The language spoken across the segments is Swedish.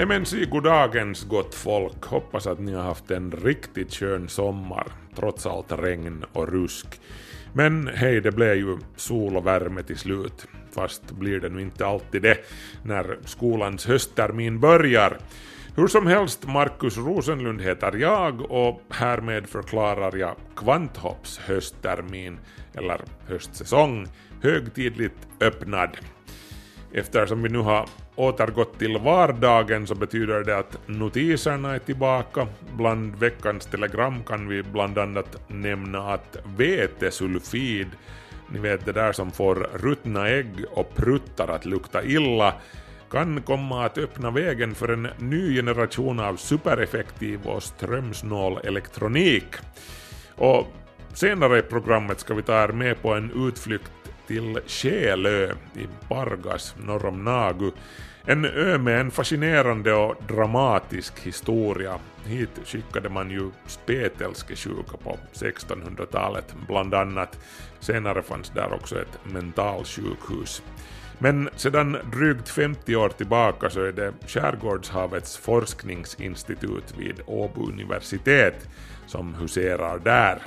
Nej men si goddagens gott folk, hoppas att ni har haft en riktigt skön sommar, trots allt regn och rusk. Men hej, det blev ju sol och värme till slut, fast blir det nu inte alltid det när skolans hösttermin börjar. Hur som helst, Markus Rosenlund heter jag och härmed förklarar jag Kvanthopps hösttermin, eller höstsäsong, högtidligt öppnad. Eftersom vi nu har återgått till vardagen så betyder det att notiserna är tillbaka. Bland veckans telegram kan vi bland annat nämna att vetesulfid, ni vet det där som får ruttna ägg och pruttar att lukta illa, kan komma att öppna vägen för en ny generation av supereffektiv och strömsnål elektronik. Och senare i programmet ska vi ta er med på en utflykt till Själö i Bargas norr om Nagu. En ö med en fascinerande och dramatisk historia. Hit skickade man ju spetälskesjuka på 1600-talet bland annat. Senare fanns där också ett mentalsjukhus. Men sedan drygt 50 år tillbaka så är det Skärgårdshavets forskningsinstitut vid Åbo universitet som huserar där.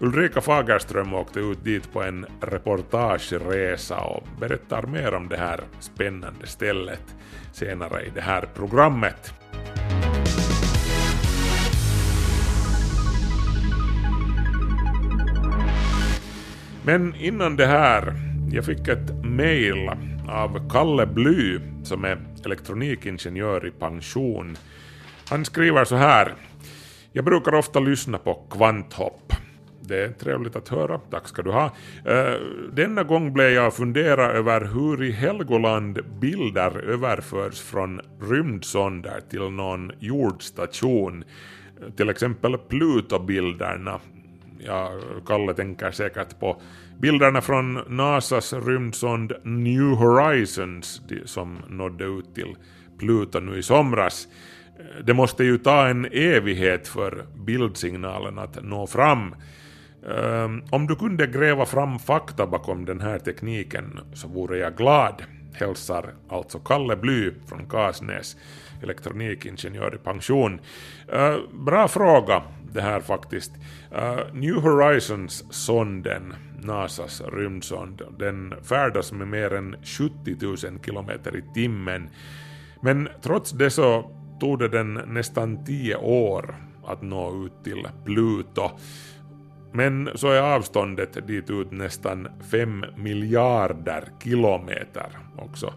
Ulrika Fagerström åkte ut dit på en reportageresa och berättar mer om det här spännande stället senare i det här programmet. Men innan det här, jag fick ett mail av Kalle Bly som är elektronikingenjör i pension. Han skriver så här. Jag brukar ofta lyssna på Kvanthopp. Det är trevligt att höra, tack ska du ha. Eh, denna gång blev jag fundera över hur i Helgoland bilder överförs från rymdsonder till någon jordstation. Till exempel Pluto-bilderna. Ja, Kalle tänker säkert på bilderna från NASAs rymdsond New Horizons som nådde ut till Pluto nu i somras. Det måste ju ta en evighet för bildsignalen att nå fram. Um, om du kunde gräva fram fakta bakom den här tekniken så vore jag glad, hälsar alltså Kalle Bly från Kasnäs, elektronikingenjör i pension. Uh, bra fråga det här faktiskt. Uh, New Horizons-sonden, NASAs rymdsond, den färdas med mer än 70 000 kilometer i timmen. Men trots det så tog det den nästan 10 år att nå ut till Pluto. Men så är avståndet dit ut nästan 5 miljarder kilometer också.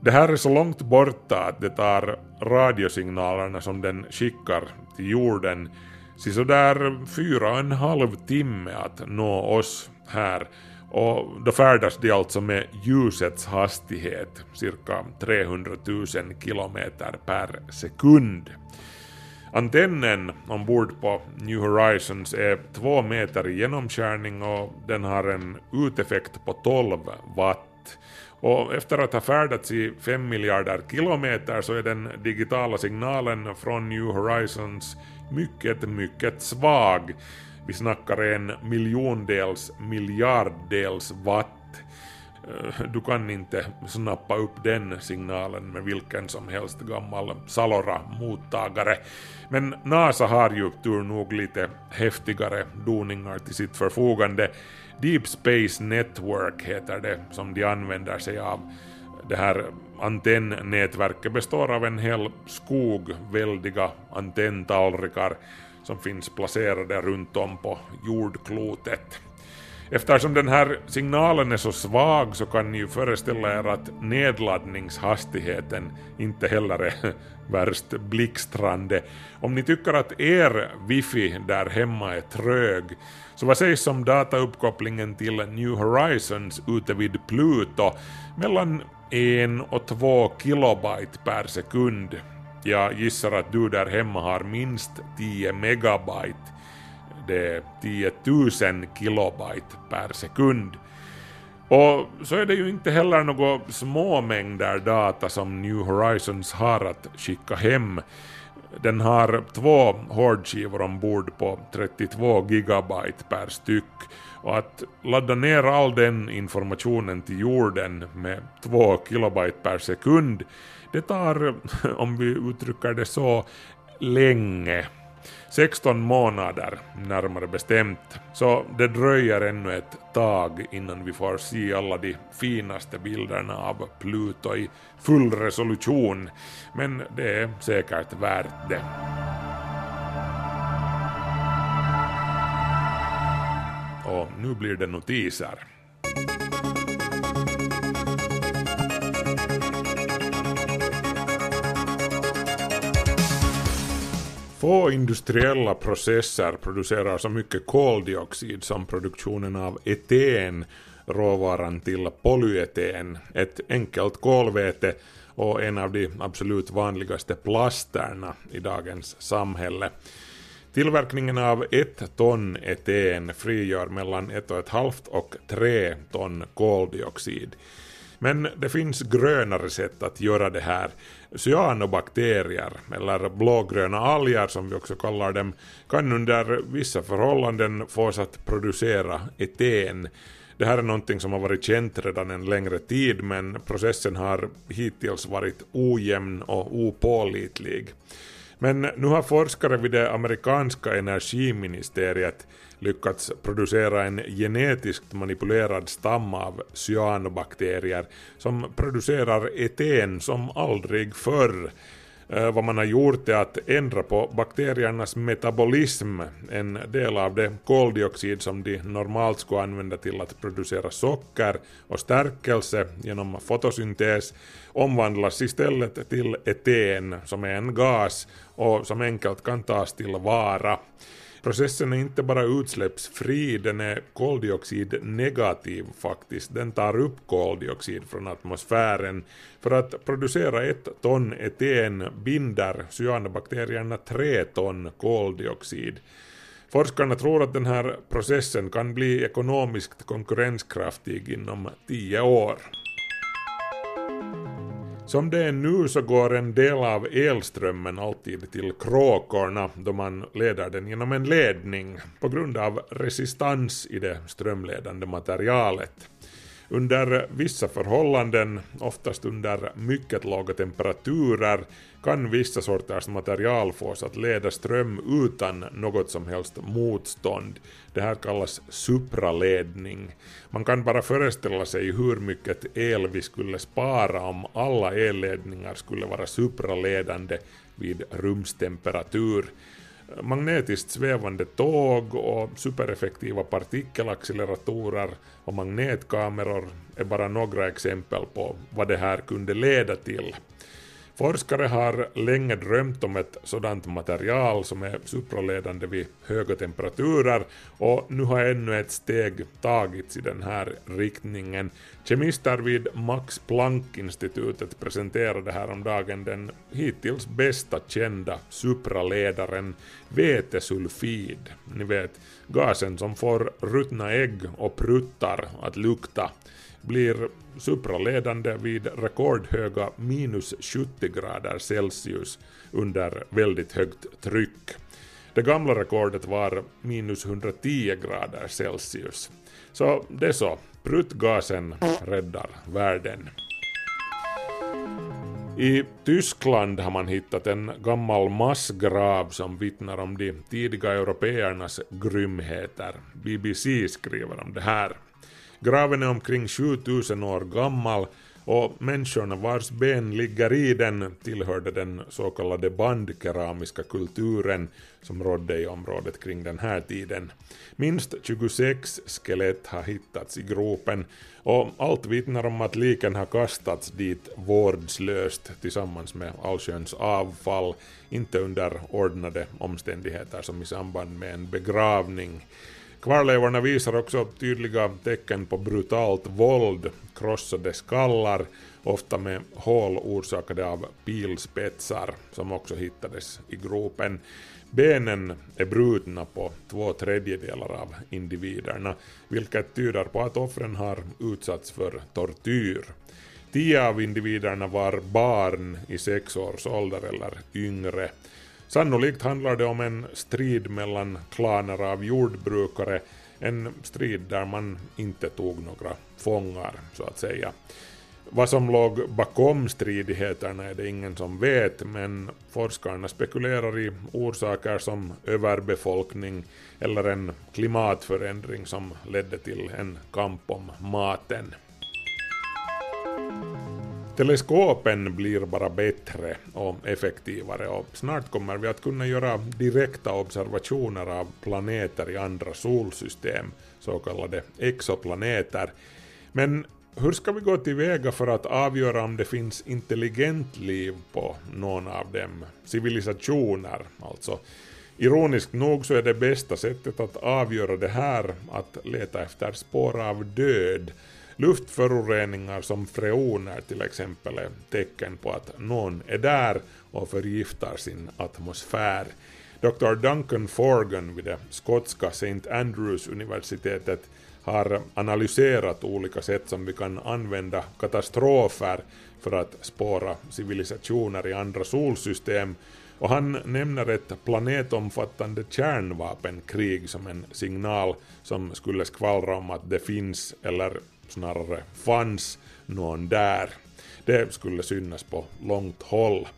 Det här är så långt borta att det tar radiosignalerna som den skickar till jorden sisådär fyra och en halv timme att nå oss här och då färdas de alltså med ljusets hastighet, cirka 300 000 kilometer per sekund. Antennen ombord på New Horizons är två meter i genomskärning och den har en uteffekt på 12 watt. Och efter att ha färdats i 5 miljarder kilometer så är den digitala signalen från New Horizons mycket, mycket svag. Vi snackar en miljondels miljarddels watt. Eh, du kan inte snappa upp den signalen med vilken som helst gammal Salora-mottagare. Men NASA har ju tur nog lite häftigare doningar till sitt förfogande. Deep Space Network heter det som de använder sig av. Det här antennnätverket består av en hel skog väldiga antenntallrikar som finns placerade runt om på jordklotet. Eftersom den här signalen är så svag så kan ni ju föreställa er att nedladdningshastigheten inte heller är värst blixtrande. Om ni tycker att er wifi där hemma är trög, så vad sägs om datauppkopplingen till New Horizons ute vid Pluto mellan 1 och 2 kilobyte per sekund? Jag gissar att du där hemma har minst 10 megabyte. Det är 10 000 kilobyte per sekund. Och så är det ju inte heller några små mängder data som New Horizons har att skicka hem. Den har två hårdskivor ombord på 32 gigabyte per styck och att ladda ner all den informationen till jorden med 2 kilobyte per sekund det tar, om vi uttrycker det så, länge. 16 månader närmare bestämt. Så det dröjer ännu ett tag innan vi får se alla de finaste bilderna av Pluto i full resolution. Men det är säkert värt det. Och nu blir det notiser. Få industriella processer producerar så mycket koldioxid som produktionen av eten, råvaran till polyeten, ett enkelt kolväte och en av de absolut vanligaste plasterna i dagens samhälle. Tillverkningen av ett ton eten frigör mellan ett och ett halvt och tre ton koldioxid. Men det finns grönare sätt att göra det här. Cyanobakterier, eller blågröna alger som vi också kallar dem, kan under vissa förhållanden fås att producera eten. Det här är någonting som har varit känt redan en längre tid men processen har hittills varit ojämn och opålitlig. Men nu har forskare vid det amerikanska energiministeriet lyckats producera en genetiskt manipulerad stam av cyanobakterier som producerar eten som aldrig förr. Eh, vad man har gjort är att ändra på bakteriernas metabolism, en del av det koldioxid som de normalt skulle använda till att producera socker och stärkelse genom fotosyntes, omvandlas istället till eten som är en gas och som enkelt kan tas till vara. Processen är inte bara utsläppsfri, den är koldioxidnegativ faktiskt. Den tar upp koldioxid från atmosfären. För att producera ett ton eten binder cyanobakterierna tre ton koldioxid. Forskarna tror att den här processen kan bli ekonomiskt konkurrenskraftig inom tio år. Som det är nu så går en del av elströmmen alltid till kråkorna då man leder den genom en ledning på grund av resistans i det strömledande materialet. Under vissa förhållanden, oftast under mycket låga temperaturer, kan vissa sorters material fås att leda ström utan något som helst motstånd. Det här kallas supraledning. Man kan bara föreställa sig hur mycket el vi skulle spara om alla elledningar skulle vara supraledande vid rumstemperatur. Magnetiskt svävande tåg och supereffektiva partikelacceleratorer och magnetkameror är bara några exempel på vad det här kunde leda till. Forskare har länge drömt om ett sådant material som är supraledande vid höga temperaturer och nu har ännu ett steg tagits i den här riktningen. Kemister vid Max Planck-institutet presenterade häromdagen den hittills bästa kända supraledaren vetesulfid. Ni vet, gasen som får ruttna ägg och pruttar att lukta blir supraledande vid rekordhöga minus 70 grader Celsius under väldigt högt tryck. Det gamla rekordet var minus 110 grader Celsius. Så det är så, pruttgasen räddar världen. I Tyskland har man hittat en gammal massgrav som vittnar om de tidiga européernas grymheter. BBC skriver om det här. Graven är omkring 7000 år gammal och människorna vars ben ligger i den tillhörde den så kallade bandkeramiska kulturen som rådde i området kring den här tiden. Minst 26 skelett har hittats i gropen och allt vittnar om att liken har kastats dit vårdslöst tillsammans med allsköns avfall, inte under ordnade omständigheter som i samband med en begravning. Kvarlevorna visar också tydliga tecken på brutalt våld, krossade skallar, ofta med hål orsakade av pilspetsar som också hittades i gropen. Benen är brutna på två tredjedelar av individerna, vilket tyder på att offren har utsatts för tortyr. Tio av individerna var barn i sex års ålder eller yngre. Sannolikt handlar det om en strid mellan klaner av jordbrukare, en strid där man inte tog några fångar, så att säga. Vad som låg bakom stridigheterna är det ingen som vet, men forskarna spekulerar i orsaker som överbefolkning eller en klimatförändring som ledde till en kamp om maten. Teleskopen blir bara bättre och effektivare och snart kommer vi att kunna göra direkta observationer av planeter i andra solsystem, så kallade exoplaneter. Men hur ska vi gå tillväga för att avgöra om det finns intelligent liv på någon av dem? Civilisationer, alltså. Ironiskt nog så är det bästa sättet att avgöra det här att leta efter spår av död. Luftföroreningar som freoner till exempel är tecken på att någon är där och förgiftar sin atmosfär. Dr. Duncan Forgan vid det skotska St. Andrews universitetet har analyserat olika sätt som vi kan använda katastrofer för att spåra civilisationer i andra solsystem och han nämner ett planetomfattande kärnvapenkrig som en signal som skulle skvallra om att det finns, eller snarare fanns, någon där. Det skulle synas på långt håll.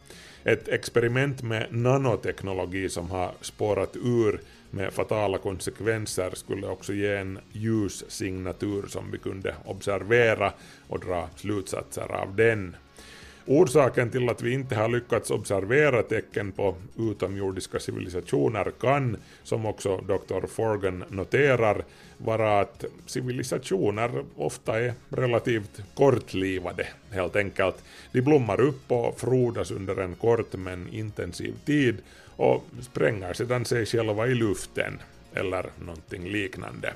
Ett experiment med nanoteknologi som har spårat ur med fatala konsekvenser skulle också ge en ljussignatur som vi kunde observera och dra slutsatser av den. Orsaken till att vi inte har lyckats observera tecken på utomjordiska civilisationer kan, som också Dr. Forgan noterar, vara att civilisationer ofta är relativt kortlivade, helt enkelt. De blommar upp och frodas under en kort men intensiv tid och spränger sedan sig själva i luften, eller någonting liknande.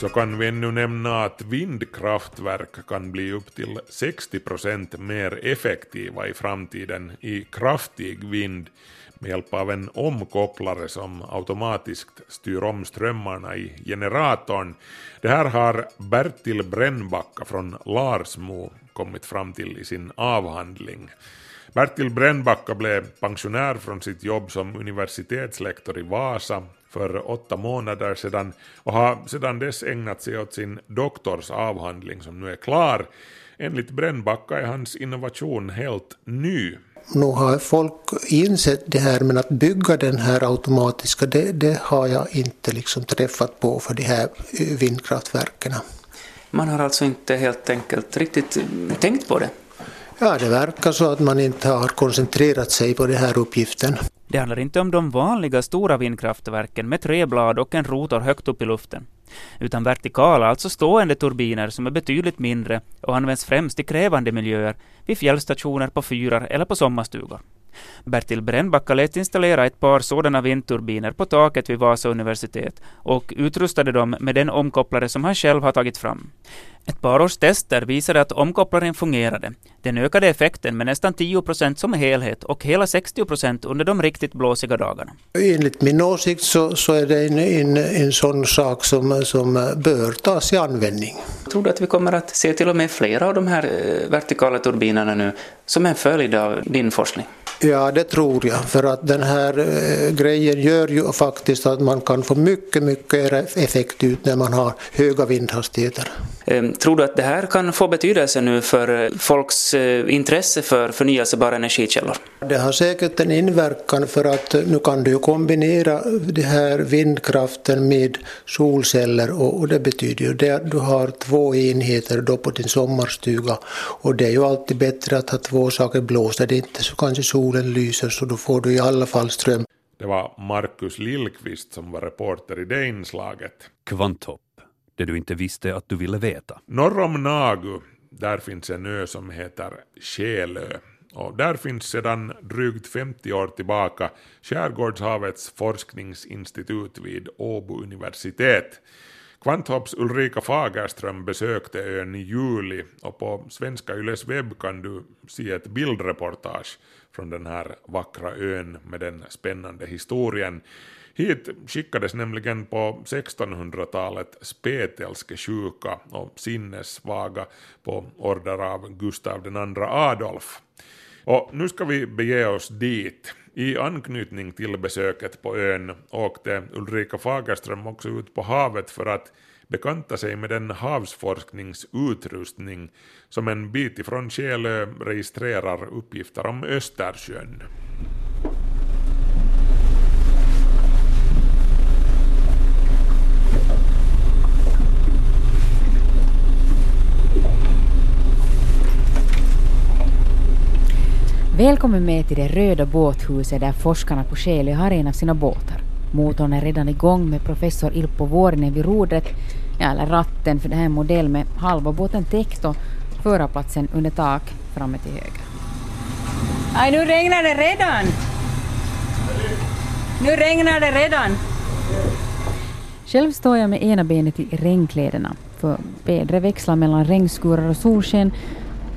Så kan vi ännu nämna att vindkraftverk kan bli upp till 60% mer effektiva i framtiden i kraftig vind med hjälp av en omkopplare som automatiskt styr om strömmarna i generatorn. Det här har Bertil Brännbacka från Larsmo kommit fram till i sin avhandling. Bertil Brännbacka blev pensionär från sitt jobb som universitetslektor i Vasa för åtta månader sedan och har sedan dess ägnat sig åt sin doktorsavhandling som nu är klar. Enligt Brännbacka är hans innovation helt ny. Nu har folk insett det här men att bygga den här automatiska det, det har jag inte liksom träffat på för de här vindkraftverken. Man har alltså inte helt enkelt riktigt tänkt på det? Ja, det verkar så att man inte har koncentrerat sig på den här uppgiften. Det handlar inte om de vanliga stora vindkraftverken med tre blad och en rotor högt upp i luften, utan vertikala, alltså stående turbiner som är betydligt mindre och används främst i krävande miljöer, vid fjällstationer, på fyrar eller på sommarstugor. Bertil Brännbacka lät installera ett par sådana vindturbiner på taket vid Vasa universitet och utrustade dem med den omkopplare som han själv har tagit fram. Ett par års tester visade att omkopplaren fungerade. Den ökade effekten med nästan 10 procent som helhet och hela 60 procent under de riktigt blåsiga dagarna. Enligt min åsikt så, så är det en, en, en sån sak som, som bör tas i användning. Tror du att vi kommer att se till och med flera av de här eh, vertikala turbinerna nu som en följd av din forskning? Ja, det tror jag. För att den här eh, grejen gör ju faktiskt att man kan få mycket, mycket effekt ut när man har höga vindhastigheter. Eh, Tror du att det här kan få betydelse nu för eh, folks eh, intresse för förnyelsebara energikällor? Det har säkert en inverkan för att nu kan du kombinera det här vindkraften med solceller och, det betyder ju att du har två enheter då på din sommarstuga och det är ju alltid bättre att ha två saker blåsta. Det är inte så kanske solen lyser så då får du i alla fall ström. Det var Markus Lillqvist som var reporter i det inslaget. Kvanthopp, det du inte visste att du ville veta. Norr om Nagu, där finns en ö som heter Själö. Och där finns sedan drygt 50 år tillbaka Skärgårdshavets forskningsinstitut vid Åbo universitet. Kvanthopps Ulrika Fagerström besökte ön i juli och på Svenska Yles webb kan du se ett bildreportage från den här vackra ön med den spännande historien. Hit skickades nämligen på 1600-talet spetälske sjuka och sinnessvaga på order av Gustav II Adolf. Och nu ska vi bege oss dit. I anknytning till besöket på ön åkte Ulrika Fagerström också ut på havet för att bekanta sig med den havsforskningsutrustning som en bit ifrån Själö registrerar uppgifter om Östersjön. Välkommen med till det röda båthuset där forskarna på Själö har en av sina båtar. Motorn är redan igång med professor Ilpo Vuorinen vid rodret, eller ratten för det här är modell med halva båten täckt och förarplatsen under tak framme till höger. Aj, nu regnar det redan! Nu regnar det redan! Själv står jag med ena benet i regnkläderna, för vädret växlar mellan regnskurar och solsken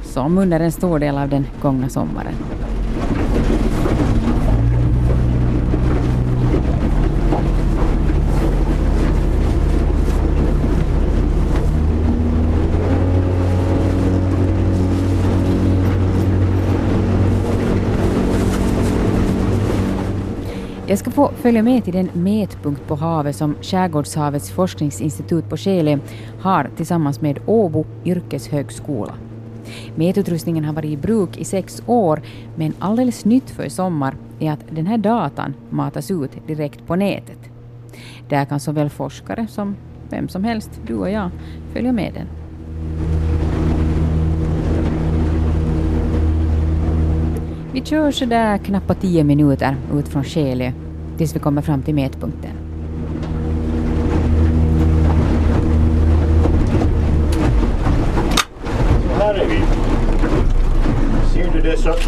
som under en stor del av den gångna sommaren. Jag ska få följa med till den mätpunkt på havet som Skärgårdshavets forskningsinstitut på Skele har tillsammans med Åbo yrkeshögskola. Mätutrustningen har varit i bruk i sex år, men alldeles nytt för i sommar är att den här datan matas ut direkt på nätet. Där kan såväl forskare som vem som helst, du och jag, följa med den. Vi kör sådär knappt tio minuter ut från Själö tills vi kommer fram till mätpunkten. Här är vi. Ser du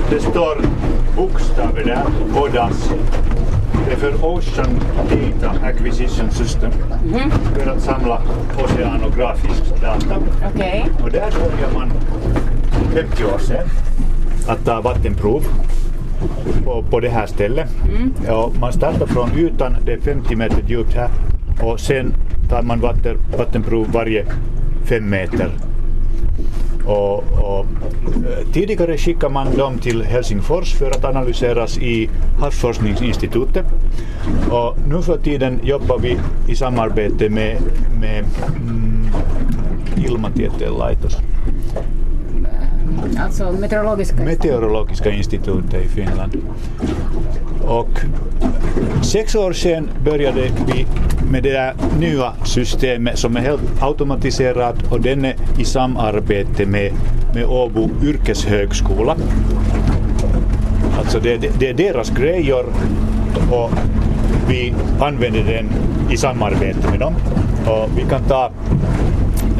det, står bokstäver där dasset. Det är för Ocean Data Acquisition System. För att samla oceanografisk data. Okej. Och där började man 50 år sedan att ta vattenprov på, på det här stället. Ja, man startar från ytan, det är 50 meter djupt här. Och sen tar man vatten, vattenprov varje fem meter. Och, och, eh, tidigare skickade man dem till Helsingfors för att analyseras i Havsforskningsinstitutet. Och nu för tiden jobbar vi i samarbete med, med mm, Ilmatieteen laitos. Alltså meteorologiska... Meteorologiska institutet i Finland. Och sex år sedan började vi med det där nya systemet som är helt automatiserat och den är i samarbete med, med Åbo yrkeshögskola. Alltså det, det, det är deras grejer och vi använder den i samarbete med dem. Och vi kan ta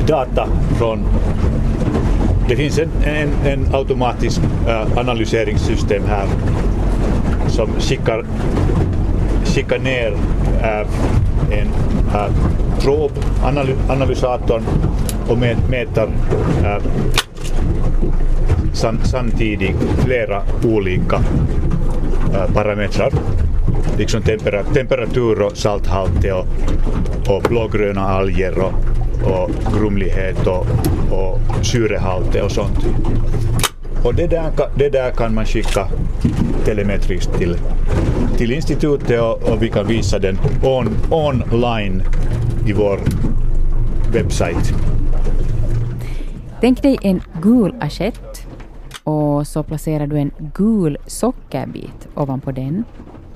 data från det finns en, en, en automatisk äh, analyseringssystem här som skickar, skickar ner äh, en äh, prob, analy, analysatorn och mät, mäter äh, sam, samtidigt flera olika äh, parametrar. Liksom tempera, temperatur och salthalt och, och blågröna alger och, och grumlighet och, och syrehalt och sånt. Och det där, det där kan man skicka telemetriskt till, till institutet och, och vi kan visa den on, online i vår webbsajt. Tänk dig en gul assiett och så placerar du en gul sockerbit ovanpå den.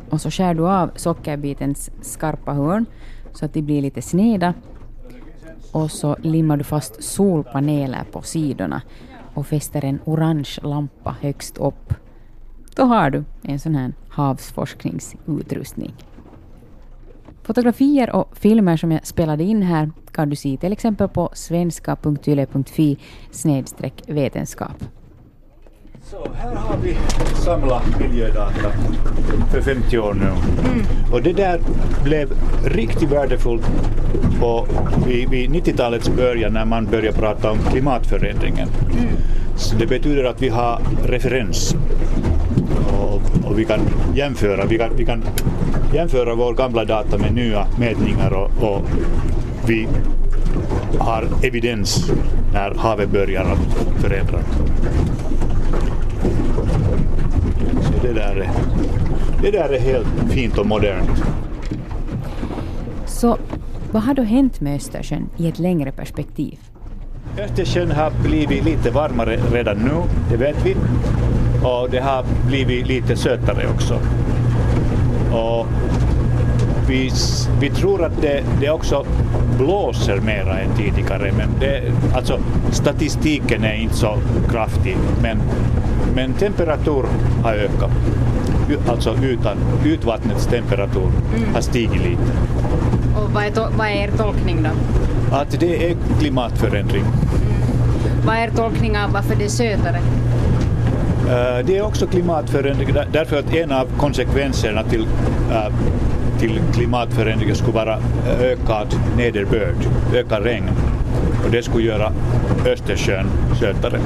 Och så skär du av sockerbitens skarpa hörn så att de blir lite sneda. Och så limmar du fast solpaneler på sidorna och fäster en orange lampa högst upp. Då har du en sån här havsforskningsutrustning. Fotografier och filmer som jag spelade in här kan du se till exempel på svenska.yle.fi vetenskap. Så här har vi samlat miljödata för 50 år nu. Och det där blev riktigt värdefullt på, vid, vid 90-talets början när man började prata om klimatförändringen. Så det betyder att vi har referens och, och vi kan jämföra. Vi kan, vi kan jämföra vår gamla data med nya mätningar och, och vi har evidens när havet börjar att förändras. Så det där, är, det där är helt fint och modernt. Så vad har då hänt med Östersjön i ett längre perspektiv? Östersjön har blivit lite varmare redan nu, det vet vi. Och det har blivit lite sötare också. Och vi, vi tror att det, det också blåser mera än tidigare. Men det, alltså, statistiken är inte så kraftig. Men, men temperatur har ökat. Alltså utan, utvattnets temperatur har stigit lite. Och vad är, to- vad är er tolkning då? Att det är klimatförändring. Vad är er tolkning av varför det är sötare? Eh, Det är också klimatförändring där- därför att en av konsekvenserna till, eh, till klimatförändringen skulle vara eh, ökad nederbörd, ökad regn. Och det skulle göra Östersjön sötare.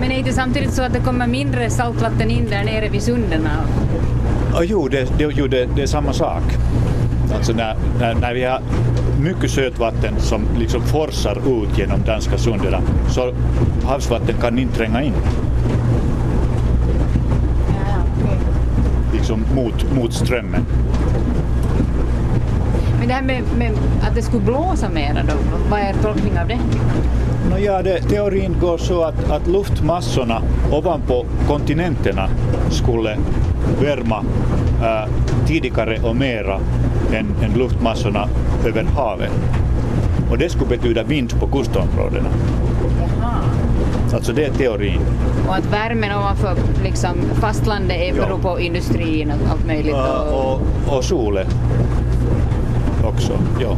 Men är det samtidigt så att det kommer mindre saltvatten in där nere vid sunden? Och jo, det, det, jo det, det är samma sak. Alltså när, när, när vi har mycket sötvatten som liksom forsar ut genom danska sundet så havsvatten kan inte tränga in liksom mot, mot strömmen. Men det här med, med att det skulle blåsa mera då, vad är er tolkning av det? Nå ja, det, teorin går så att, att luftmassorna ovanpå kontinenterna skulle värma äh, tidigare och mera än, än luftmassorna över havet. Och det skulle betyda vind på kustområdena. Alltså det är teorin. Och att värmen ovanför liksom, fastlandet är Ja. beror på industrin och allt möjligt. Och, och, och solen också, ja.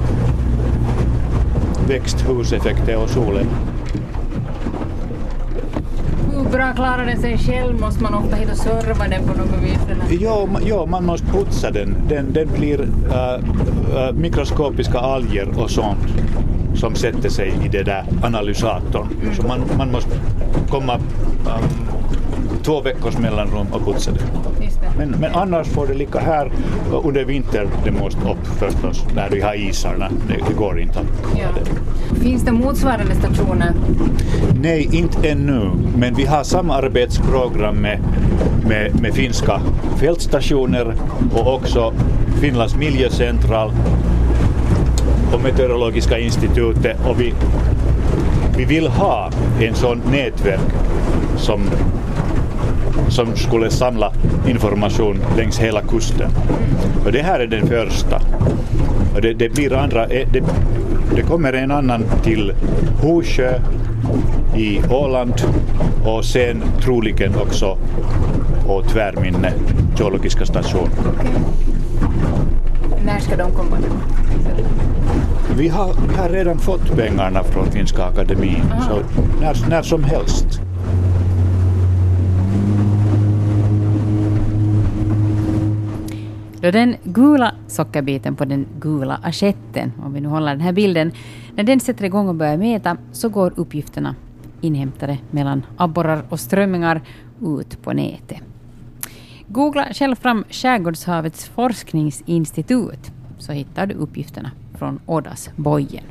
Växthuseffekter och solen. hur bra klarar den sig själv? Måste man ofta hit och serva den på något vis? Eller? Ma- ja, man måste putsa den. Den, den blir äh, äh, mikroskopiska alger och sånt som sätter sig i det där analysatorn. Så man, man måste komma ähm, två veckors mellanrum och putsa det. Men, men annars får det ligga här och under vintern. Det måste upp förstås när vi har isarna. Det, det går inte att Ja. det. Finns det motsvarande stationer? Nej, inte ännu. Men vi har samarbetsprogram med, med, med finska fältstationer och också Finlands miljöcentral och Meteorologiska institutet. Och vi, vi vill ha en sån nätverk som, som skulle samla information längs hela kusten. Och det här är den första. Och det, det blir andra, eh, det, det kommer en annan till Husjö i Åland och sen troligen också på Tvärminne geologiska station. När ska de komma? Vi har, vi har redan fått pengarna från Finska akademin, så när, när som helst. Då den gula sockerbiten på den gula assietten, om vi nu håller den här bilden, när den sätter igång och börjar mäta så går uppgifterna inhämtade mellan abborrar och strömmingar ut på nätet. Googla själv fram Skärgårdshavets forskningsinstitut så hittar du uppgifterna från Ådasbojen.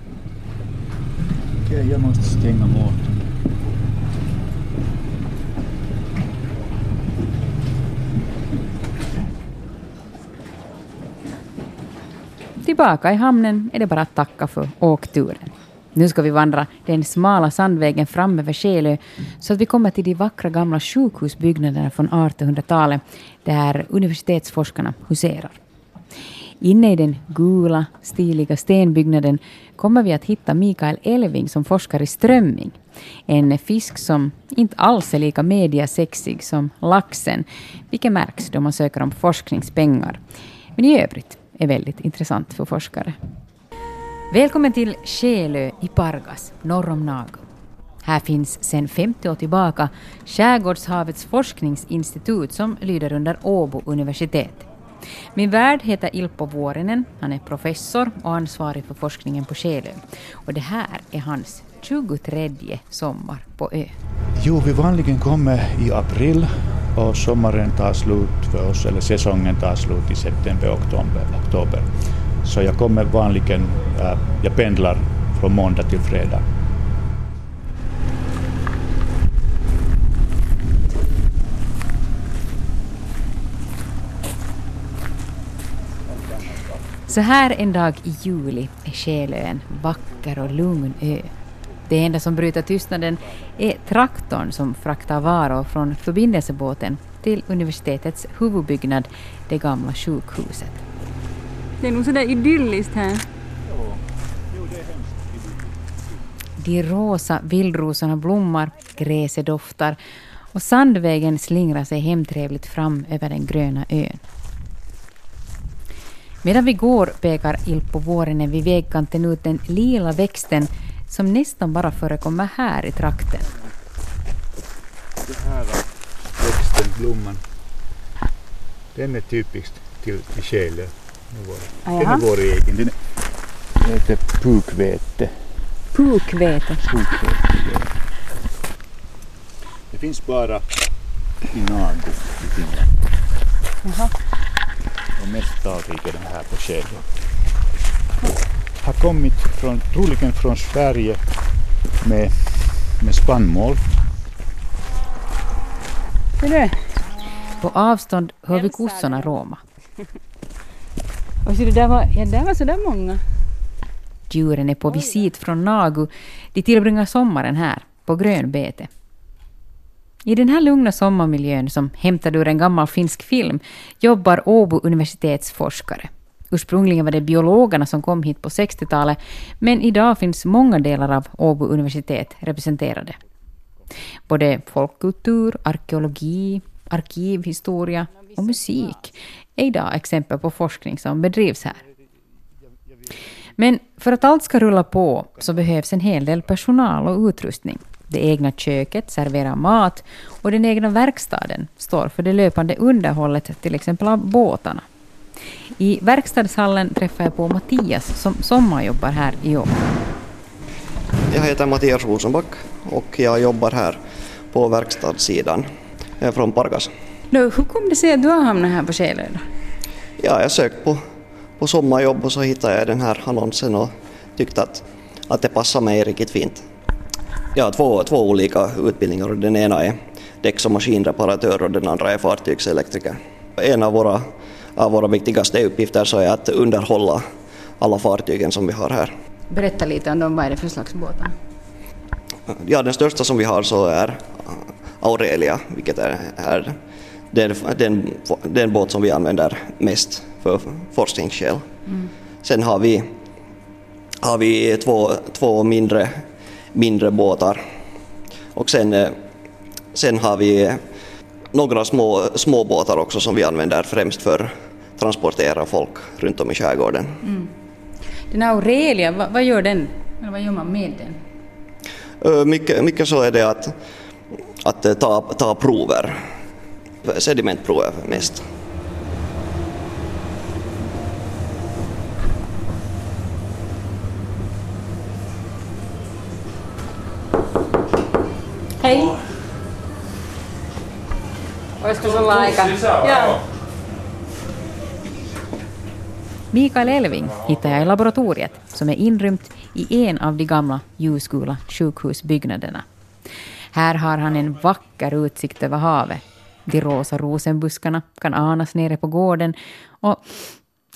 Okej, jag måste stänga motorn. Tillbaka i hamnen är det bara att tacka för åkturen. Nu ska vi vandra den smala sandvägen fram över Skelö så att vi kommer till de vackra gamla sjukhusbyggnaderna från 1800-talet där universitetsforskarna huserar. Inne i den gula, stiliga stenbyggnaden kommer vi att hitta Mikael Elving som forskar i strömming. En fisk som inte alls är lika mediasexig som laxen, vilket märks då man söker om forskningspengar. Men i övrigt är väldigt intressant för forskare. Välkommen till Skelö i Pargas, norr om Nago. Här finns sedan 50 år tillbaka Skärgårdshavets forskningsinstitut som lyder under Åbo universitet. Min värd heter Ilpo Vuorinen. Han är professor och ansvarig för forskningen på Själö. Och det här är hans 23 sommar på ö. Jo, vi vanligen kommer i april och sommaren tar slut för oss, eller säsongen tar slut i september, oktober. oktober. Så jag kommer vanligen, äh, jag pendlar från måndag till fredag. Så här en dag i juli är Skelö en vacker och lugn ö. Det enda som bryter tystnaden är traktorn som fraktar varor från förbindelsebåten till universitetets huvudbyggnad, det gamla sjukhuset. Det är nog sådär idylliskt här. De rosa vildrosorna blommar, gräset doftar och sandvägen slingrar sig hemtrevligt fram över den gröna ön. Medan vi går pekar Ilpo Vuorinen vid vägkanten ut den lila växten som nästan bara förekommer här i trakten. Den här växten, blomman, den är typisk till, till. Den är vår egen. Den heter pukvete. Pukvete. Pukvete. Det finns bara i Nago i Finland. Jaha. Och mest talrik är den här på Skelö. Har kommit från, troligen från Sverige med, med spannmål. På avstånd hör vi kossorna råma. Och så det där var, ja, där var så där många. Djuren är på visit från Nagu. De tillbringar sommaren här, på grönbete. I den här lugna sommarmiljön, som hämtad ur en gammal finsk film, jobbar Åbo universitets forskare. Ursprungligen var det biologerna som kom hit på 60-talet, men idag finns många delar av Åbo universitet representerade. Både folkkultur, arkeologi, arkivhistoria och musik är idag exempel på forskning som bedrivs här. Men för att allt ska rulla på så behövs en hel del personal och utrustning. Det egna köket serverar mat och den egna verkstaden står för det löpande underhållet, till exempel av båtarna. I verkstadshallen träffar jag på Mattias som sommarjobbar här i år. Jag heter Mattias Rosenback och jag jobbar här på verkstadssidan. Jag är från Pargas. Nå, hur kom det sig att du har hamnat här på då? Ja, jag sökte på, på sommarjobb och så hittade jag den här annonsen och tyckte att, att det passar mig riktigt fint. Har två, två olika utbildningar den ena är däcks och maskinreparatör och den andra är fartygselektriker. En av våra, av våra viktigaste uppgifter så är att underhålla alla fartygen som vi har här. Berätta lite om dem, vad är det för slags båtar? Ja, den största som vi har så är Aurelia, vilket är, är den, den, den båt som vi använder mest för forskningsskäl. Mm. Sen har vi, har vi två, två mindre, mindre båtar och sen, eh, sen har vi några små, små båtar också som vi använder främst för att transportera folk runt om i skärgården. Mm. Den här Aurelia, vad, vad gör den? Eller vad gör man med den? Ö, Mycket, mycket så är det att, att eh, ta, ta prover, sedimentprover mest. Hej! Olisiko sulla aika? Joo. Mikael Elving hittar jag i laboratoriet som är inrymt i en av de gamla ljusgula sjukhusbyggnaderna. Här har han en vacker utsikt över havet. De rosa rosenbuskarna kan anas nere på gården och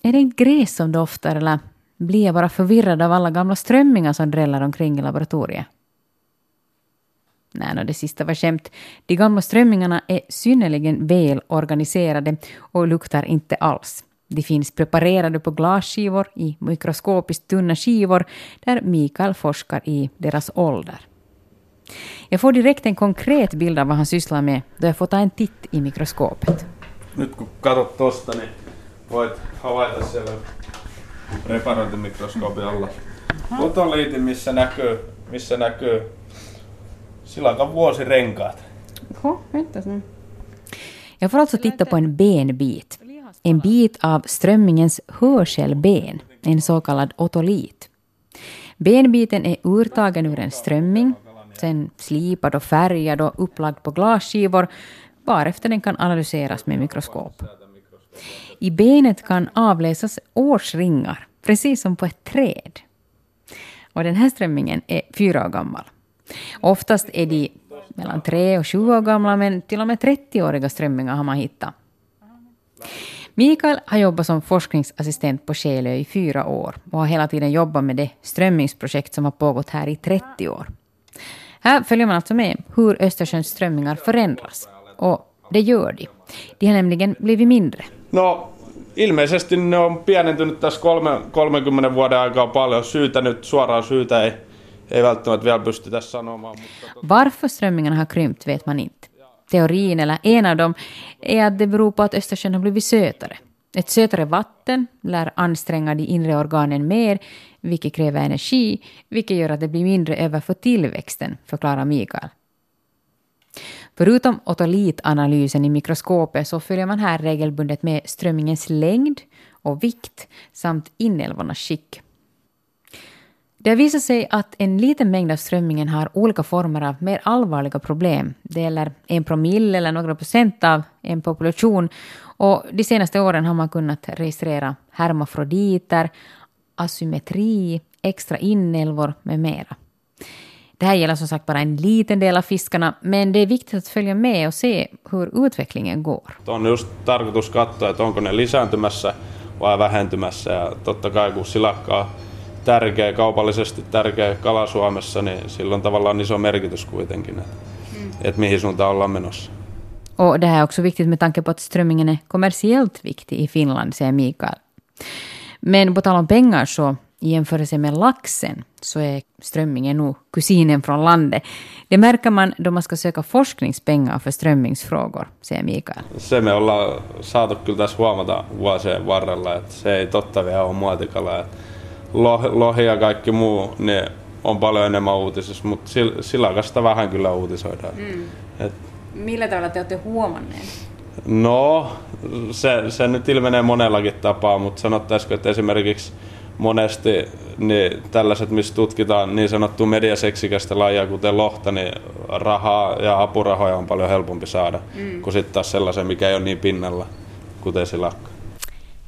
är det inte gräs som doftar eller blir jag bara förvirrad av alla gamla strömmingar som dräller omkring i laboratoriet. Nej, no, det sista var skämt. De gamla strömmingarna är synnerligen väl organiserade och luktar inte alls. De finns preparerade på glasskivor i mikroskopiskt tunna skivor där Mikael forskar i deras ålder. Jag får direkt en konkret bild av vad han sysslar med då jag får ta en titt i mikroskopet. Nyt kun katsot tosta, niin voit havaita siellä reparointimikroskoopin alla otoliitin, missä näkyy, missä näkyy silakan vuosirenkaat. Jaha, vänta nu. Jag får alltså titta på en benbit. En bit av strömmingens hörselben, en så kallad otolit. Benbiten är urtagen ur en strömming, sen slipad och färgad och upplagd på glasskivor, varefter den kan analyseras med mikroskop. I benet kan avläsas årsringar, precis som på ett träd. Och den här strömmingen är fyra år gammal. Oftast är de mellan tre och sju år gamla, men till och med 30-åriga strömmingar har man hittat. Mikael har jobbat som forskningsassistent på Skelö i fyra år och har hela tiden jobbat med det strömmingsprojekt som har pågått här i 30 år. Här följer man alltså med hur Östersjöns strömmingar förändras. Och det gör de. De har nämligen blivit mindre. No, ilmeisesti ne on pienentynyt tässä kolme, 30 vuoden aikaa paljon. Syytä nyt, suoraan syytä ei, ei välttämättä vielä pystytä sanomaan. Mutta... Tota- Varför strömmingarna har krympt vet man inte. Teorin, eller en av dem, är att det beror på att Östersjön har blivit sötare. Ett sötare vatten lär anstränga de inre organen mer, vilket kräver energi, vilket gör att det blir mindre över för tillväxten, förklarar Mikael. Förutom otolitanalysen i mikroskopet så följer man här regelbundet med strömmingens längd och vikt samt inälvornas skick. Det har visat sig att en liten mängd av strömmingen har olika former av mer allvarliga problem. Det gäller en promille eller några procent av en population. Och de senaste åren har man kunnat registrera hermafroditer, asymmetri, extra inälvor med mera. Det här gäller som sagt bara en liten del av fiskarna, men det är viktigt att följa med och se hur utvecklingen går. On just tarkoitus katsoa, että onko ne lisääntymässä vai vähentymässä. Ja totta kai kun silakkaa tärkeä, kaupallisesti tärkeä kala Suomessa, niin sillä on tavallaan iso merkitys kuitenkin, että, mm. että mihin suuntaan ollaan menossa. Och det här är också viktigt med tanke på att strömmingen är kommersiellt viktig i Finland, säger Mikael. Men på tal om pengar så i jämförelse med laxen så är strömmingen nog kusinen från landet. Det märker man då man ska söka forskningspengar för strömmingsfrågor, säger Mikael. Se me ollaan saatu kyllä tässä huomata vuosien varrella, että se ei totta vielä ole muotikala. Että lohi ja kaikki muu, ne on paljon enemmän uutisissa, mutta silakasta vähän kyllä uutisoidaan. Mm. Et, Millä tavalla te olette huomanneet? No, se, se nyt ilmenee monellakin tapaa, mutta sanottaisiko, että esimerkiksi monesti niin tällaiset, missä tutkitaan niin sanottua mediaseksikästä lajia, kuten lohta, niin rahaa ja apurahoja on paljon helpompi saada, mm. kuin sitten taas sellaisen, mikä ei ole niin pinnalla, kuten silakka.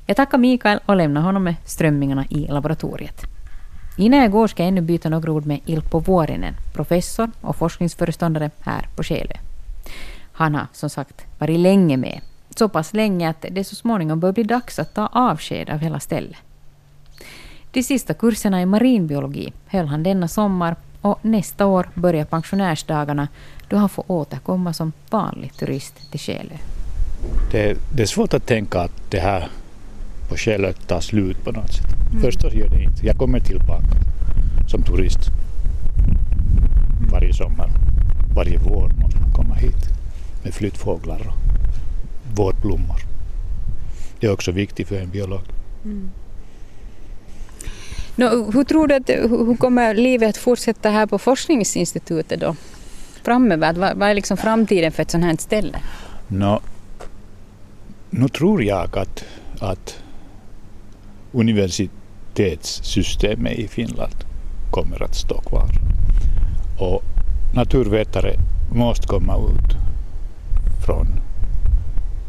Jag tackar Mikael och lämnar honom med strömmingarna i laboratoriet. Innan jag går ska jag ännu byta några ord med Ilpo Vuorinen, professor och forskningsföreståndare här på Skelö. Han har som sagt varit länge med, så pass länge att det så småningom bör bli dags att ta avsked av hela stället. De sista kurserna i marinbiologi höll han denna sommar och nästa år börjar pensionärsdagarna då han får återkomma som vanlig turist till Skelö. Det, det är svårt att tänka att det här på Skelö tar slut på något sätt. Mm. Förstås gör det inte. Jag kommer tillbaka som turist varje sommar. Varje vår måste man komma hit med flyttfåglar och vårblommor. Det är också viktigt för en biolog. Mm. No, hur tror du att hur kommer livet att fortsätta här på forskningsinstitutet då? Framöver, vad, vad är liksom framtiden för ett sådant här ställe? No, nu tror jag att, att universitetssystemet i Finland kommer att stå kvar. Och naturvetare måste komma ut från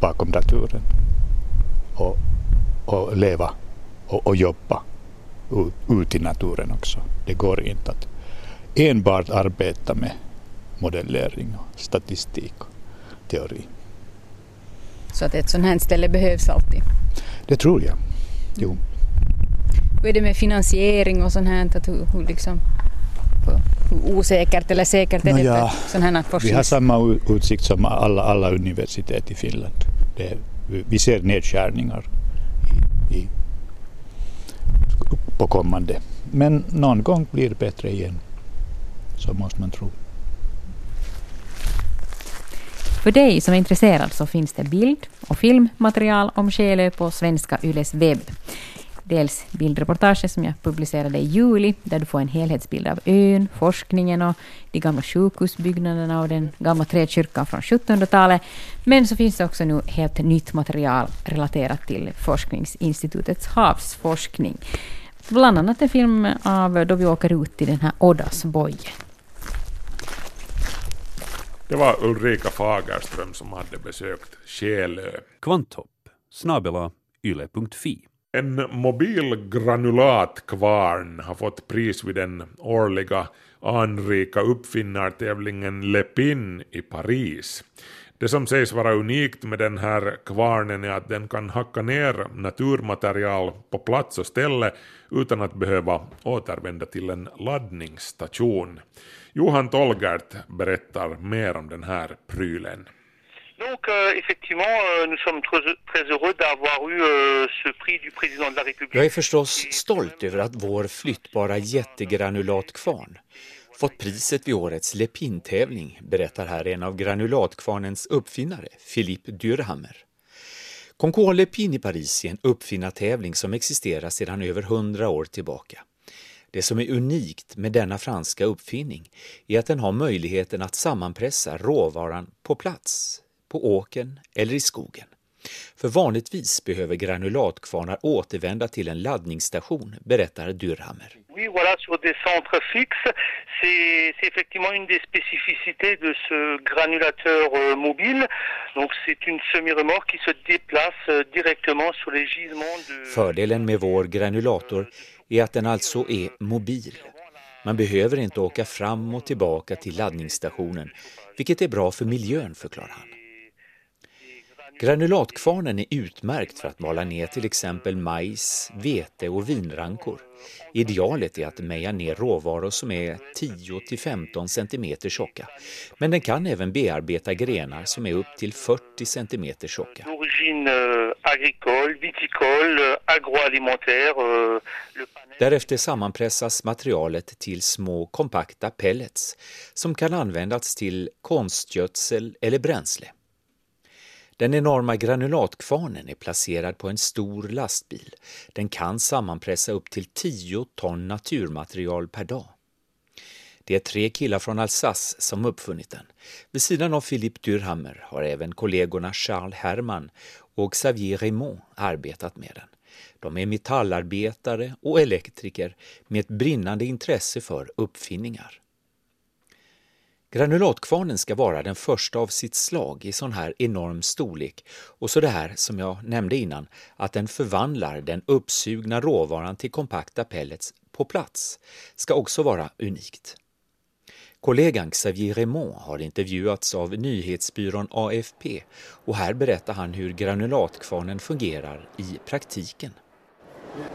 bakom datoren och, och leva och, och jobba ut, ut i naturen också. Det går inte att enbart arbeta med modellering, och statistik och teori. Så att ett sådant här ställe behövs alltid? Det tror jag. Jo. Hur är det med finansiering och sånt här? Att hur, hur, liksom, hur osäkert eller säkert är det Nåja, för sån här Vi har samma utsikt som alla, alla universitet i Finland. Det, vi ser nedskärningar i, i, på kommande. Men någon gång blir det bättre igen. Så måste man tro. För dig som är intresserad så finns det bild och filmmaterial om Skelö på Svenska Yles webb. Dels bildreportaget som jag publicerade i juli, där du får en helhetsbild av ön, forskningen och de gamla sjukhusbyggnaderna och den gamla träkyrkan från 1700-talet. Men så finns det också nu helt nytt material relaterat till Forskningsinstitutets havsforskning. Bland annat en film av då vi åker ut till den här Ådasbojen. Det var Ulrika Fagerström som hade besökt Själö. Kvanthopp snabela yle.fi. En mobil granulatkvarn har fått pris vid den årliga anrika uppfinnartävlingen Le Pin i Paris. Det som sägs vara unikt med den här kvarnen är att den kan hacka ner naturmaterial på plats och ställe utan att behöva återvända till en laddningsstation. Johan Tolgert berättar mer om den här prylen. Donc euh, effectivement, euh, nous sommes très, heureux d'avoir eu euh, ce prix du président de la République. Jag är förstås stolt över att vår flyttbara jättegranulatkvarn fått priset vid årets Lepin-tävling, berättar här en av granulatkvarnens uppfinnare, Philippe Dürhammer. Concours Lepin i Paris är en uppfinnartävling som existerar sedan över hundra år tillbaka. Det som är unikt med denna franska uppfinning är att den har möjligheten att sammanpressa råvaran på plats, på åken eller i skogen. För vanligtvis behöver granulatkvarnar återvända till en laddningsstation, berättar Dürhammer. Oui, voilà, sur des centres fixes, c'est c'est effectivement une des spécificités de ce granulateur euh, mobile. Donc c'est une semi-remorque qui se déplace euh, directement sur les gisements de... Fördelen med vår granulator är att den alltså är mobil. Man behöver inte åka fram och tillbaka till laddningsstationen, vilket är bra för miljön, förklarar han. Granulatkvarnen är utmärkt för att mala ner till exempel majs, vete och vinrankor. Idealet är att meja ner råvaror som är 10-15 cm tjocka. Men den kan även bearbeta grenar som är upp till 40 cm tjocka. euh, euh, euh, Därefter sammanpressas materialet till små kompakta pellets som kan användas till konstgödsel eller bränsle. Den enorma granulatkvarnen är placerad på en stor lastbil. Den kan sammanpressa upp till 10 ton naturmaterial per dag. Det är tre killar från Alsace som uppfunnit den. Vid sidan av Philippe Dürhammer har även kollegorna Charles Herman och Xavier Raymond arbetat med den. De är metallarbetare och elektriker med ett brinnande intresse för uppfinningar. Granulatkvarnen ska vara den första av sitt slag i sån här enorm storlek och så det här som jag nämnde innan, att den förvandlar den uppsugna råvaran till kompakta pellets på plats, ska också vara unikt. Kollegan Xavier Raymond har intervjuats av nyhetsbyrån AFP och här berättar han hur granulatkvarnen fungerar i praktiken.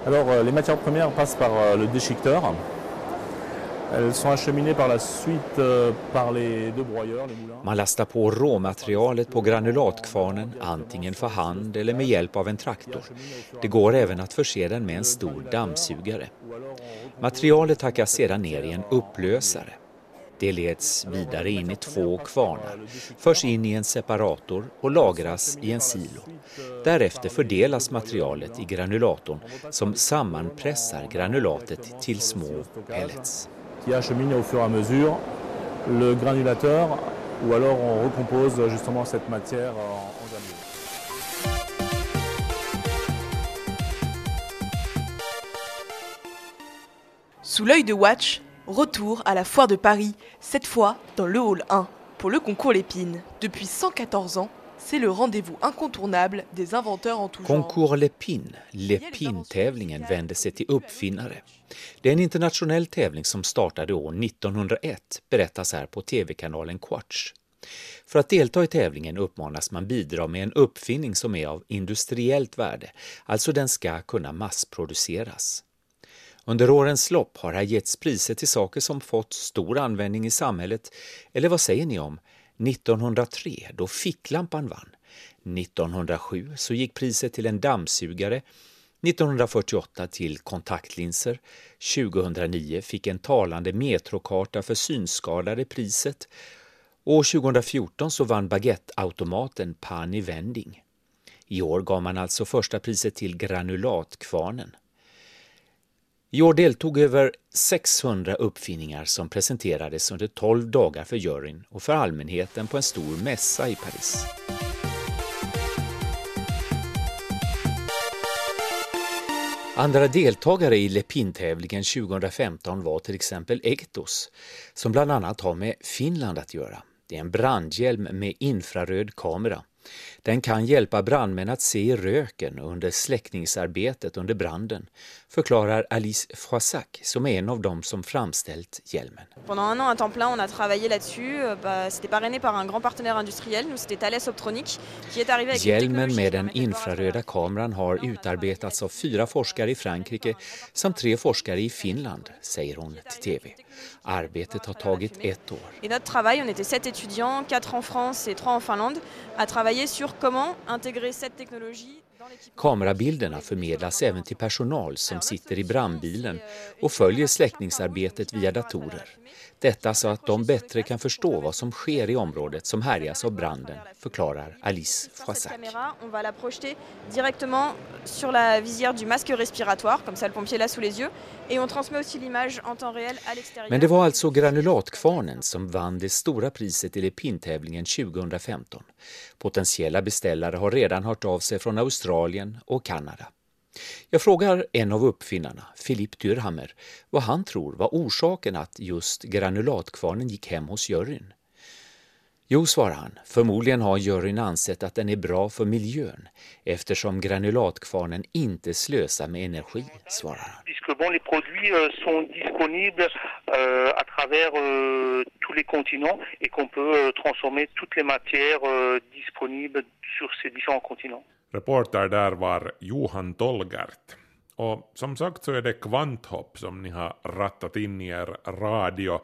Alors, euh, les matières premières passent par euh, le déchiqueteur. Elles sont acheminées par la suite euh, par les deux broyeurs, les moulins. Man lastar på råmaterialet på granulatkvarnen antingen för hand eller med hjälp av en traktor. Det går även att förse den med en stor dammsugare. Materialet hackas sedan ner i en upplösare. Det leds vidare in i två kvarnar, förs in i en separator och lagras i en silo. Därefter fördelas materialet i granulatorn som sammanpressar granulatet till små pellets. Qui achemine au fur et à mesure le granulateur ou alors on recompose justement cette matière en, en granulés. Sous l'œil de Watch, retour à la foire de Paris, cette fois dans le hall 1, pour le concours Lépine. Depuis 114 ans, c'est le rendez-vous incontournable des inventeurs en tout genre. Concours Lepin, Lepin-tävlingen, vänder sig till uppfinnare. Det är en internationell tävling som startade år 1901, berättas här på tv-kanalen Quatch. För att delta i tävlingen uppmanas man bidra med en uppfinning som är av industriellt värde, alltså den ska kunna massproduceras. Under årens lopp har här getts priser till saker som fått stor användning i samhället. Eller vad säger ni om 1903 då ficklampan vann? 1907 så gick priset till en dammsugare 1948 till kontaktlinser. 2009 fick en talande metrokarta för synskadade priset. År 2014 så vann baguetteautomaten Pani Vending. I år gav man alltså första priset till granulatkvarnen. I år deltog över 600 uppfinningar som presenterades under 12 dagar för juryn och för allmänheten på en stor mässa i Paris. Andra deltagare i Lepin-tävlingen 2015 var till exempel Ektos, som bland annat har med Finland att göra. Det är en brandhjälm med infraröd kamera. Den kan hjälpa brandmän att se röken under släckningsarbetet under branden, förklarar Alice Froissac som är en av dem som framställt hjälmen. Pendant un an à temps plein, on a travaillé là-dessus. Euh, bah, C'était parrainé par un grand partenaire industriel, nous c'était Thales Optronic, qui est arrivé avec Hjälmen med den infraröda kameran har utarbetats av fyra forskare i Frankrike samt tre forskare i Finland, säger hon till TV. Arbetet har tagit ett år. Et notre travail, on était sept étudiants, quatre en France et trois en Finlande, à travailler sur comment intégrer cette technologie Kamerabilderna förmedlas även till personal som sitter i brandbilen och följer släckningsarbetet via datorer. Detta så att de bättre kan förstå vad som sker i området som härjas av branden, förklarar Alice Froissac. caméra, on va la projeter directement sur la visière du masque respiratoire, comme ça le pompier l'a sous les yeux, et on transmet aussi l'image en temps réel à l'extérieur. Men det var alltså granulatkvarnen som vann det stora priset i Lepin-tävlingen 2015. Potentiella beställare har redan hört av sig från Australien och Kanada. Jag frågar en av uppfinnarna, Philippe Dürhammer, vad han tror var orsaken att just granulatkvarnen gick hem hos juryn. Jo, svarar han, förmodligen har juryn ansett att den är bra för miljön eftersom granulatkvarnen inte slösar med energi, svarar han. Reporter där var Johan Tolgert. Och som sagt så är det Kvanthopp som ni har rattat in i er radio,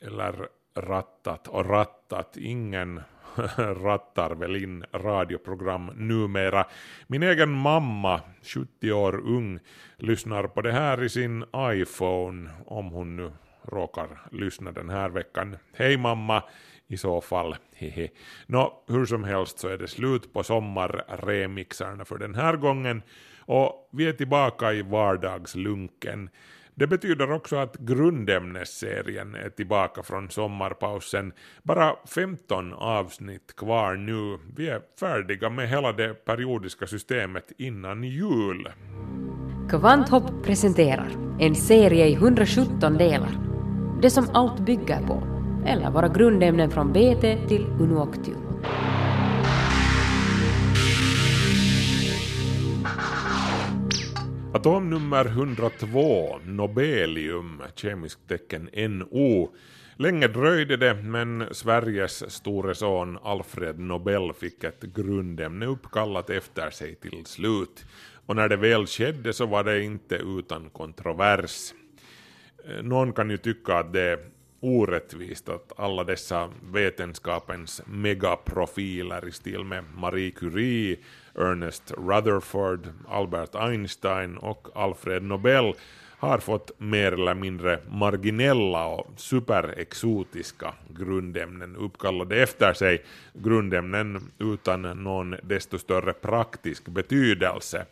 eller rattat och rattat, ingen rattar väl in radioprogram numera. Min egen mamma, 70 år ung, lyssnar på det här i sin iPhone, om hon nu råkar lyssna den här veckan. Hej mamma, i så fall, hehe. Nå, hur som helst så är det slut på sommarremixarna för den här gången och vi är tillbaka i vardagslunken. Det betyder också att grundämnesserien är tillbaka från sommarpausen. Bara 15 avsnitt kvar nu. Vi är färdiga med hela det periodiska systemet innan jul. Kvanthopp presenterar en serie i 117 delar. Det som allt bygger på, eller våra grundämnen från BT till Unuoctium. Atom nummer 102, nobelium, kemiskt tecken NO. Länge dröjde det, men Sveriges store son Alfred Nobel fick ett grundämne uppkallat efter sig till slut. Och när det väl skedde så var det inte utan kontrovers. Eh, någon kan ju tycka att det orättvist att alla dessa vetenskapens megaprofiler i stil med Marie Curie, Ernest Rutherford, Albert Einstein och Alfred Nobel har fått mer eller mindre marginella och superexotiska grundämnen uppkallade efter sig, grundämnen utan någon desto större praktisk betydelse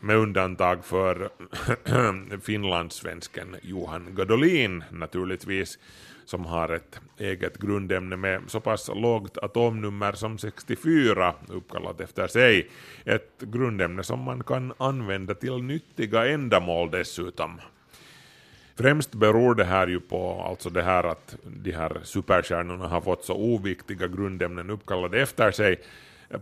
med undantag för finlandssvensken Johan Gadolin naturligtvis, som har ett eget grundämne med så pass lågt atomnummer som 64 uppkallat efter sig. Ett grundämne som man kan använda till nyttiga ändamål dessutom. Främst beror det här ju på alltså det här att de här superstjärnorna har fått så oviktiga grundämnen uppkallade efter sig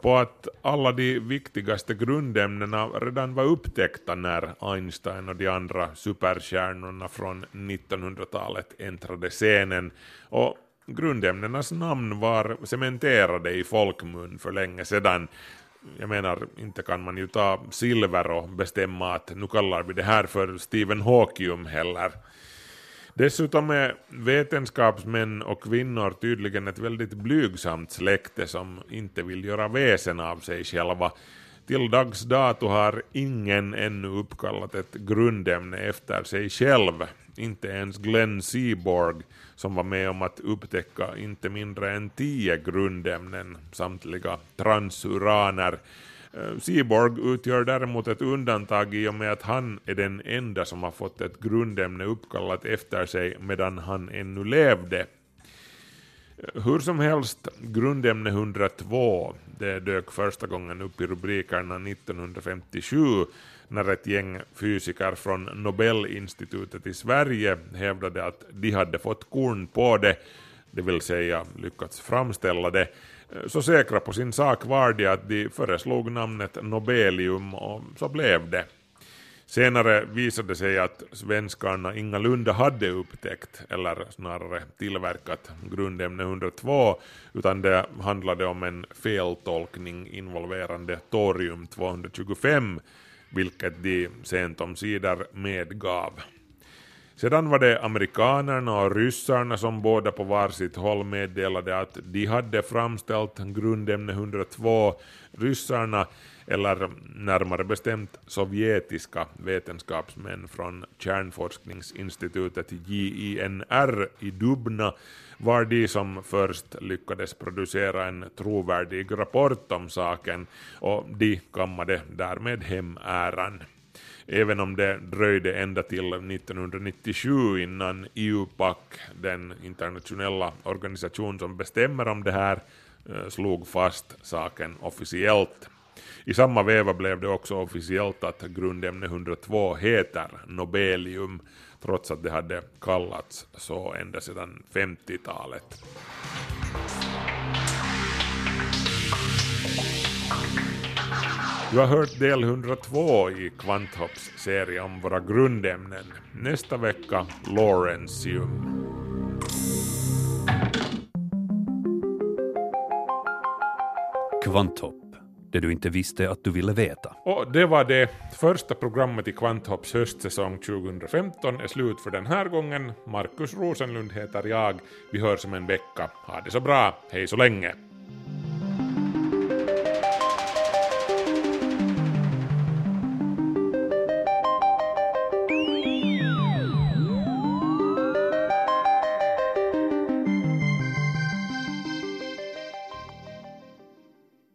på att alla de viktigaste grundämnena redan var upptäckta när Einstein och de andra superstjärnorna från 1900-talet äntrade scenen och grundämnenas namn var cementerade i folkmun för länge sedan. jag menar, inte kan man ju ta silver och bestämma att nu kallar vi det här för Stephen Hawkium heller. Dessutom är vetenskapsmän och kvinnor tydligen ett väldigt blygsamt släkte som inte vill göra väsen av sig själva. Till dags dato har ingen ännu uppkallat ett grundämne efter sig själv, inte ens Glenn Seaborg som var med om att upptäcka inte mindre än tio grundämnen, samtliga transuraner. Eh, Seaborg utgör däremot ett undantag i och med att han är den enda som har fått ett grundämne uppkallat efter sig medan han ännu levde. Eh, hur som helst, grundämne 102, det dök första gången upp i rubrikerna 1957 när ett gäng fysiker från Nobelinstitutet i Sverige hävdade att de hade fått korn på det, det vill säga lyckats framställa det. Eh, så säkra på sin sak var de att de föreslog namnet Nobelium och så blev det. Senare visade det sig att svenskarna ingalunda hade upptäckt, eller snarare tillverkat, grundämne 102, utan det handlade om en feltolkning involverande torium 225, vilket de sent omsider medgav. Sedan var det amerikanerna och ryssarna som båda på varsitt håll meddelade att de hade framställt grundämne 102. Ryssarna, eller närmare bestämt sovjetiska vetenskapsmän från kärnforskningsinstitutet JINR i Dubna, var de som först lyckades producera en trovärdig rapport om saken och de kammade därmed hem äran även om det dröjde ända till 1997 innan EUPAC, den internationella organisation som bestämmer om det här, eh, slog fast saken officiellt. I samma veva blev det också officiellt att grundämne 102 heter nobelium, trots att det hade kallats så ända sedan 50-talet. Du har hört del 102 i Kvanthopps serie om våra grundämnen. Nästa vecka Lawrencium. Kvanthopp, det du inte visste att du ville veta. Och det var det. Första programmet i Kvanthopps höstsäsong 2015 är slut för den här gången. Markus Rosenlund heter jag. Vi hörs om en vecka. Ha det så bra. Hej så länge.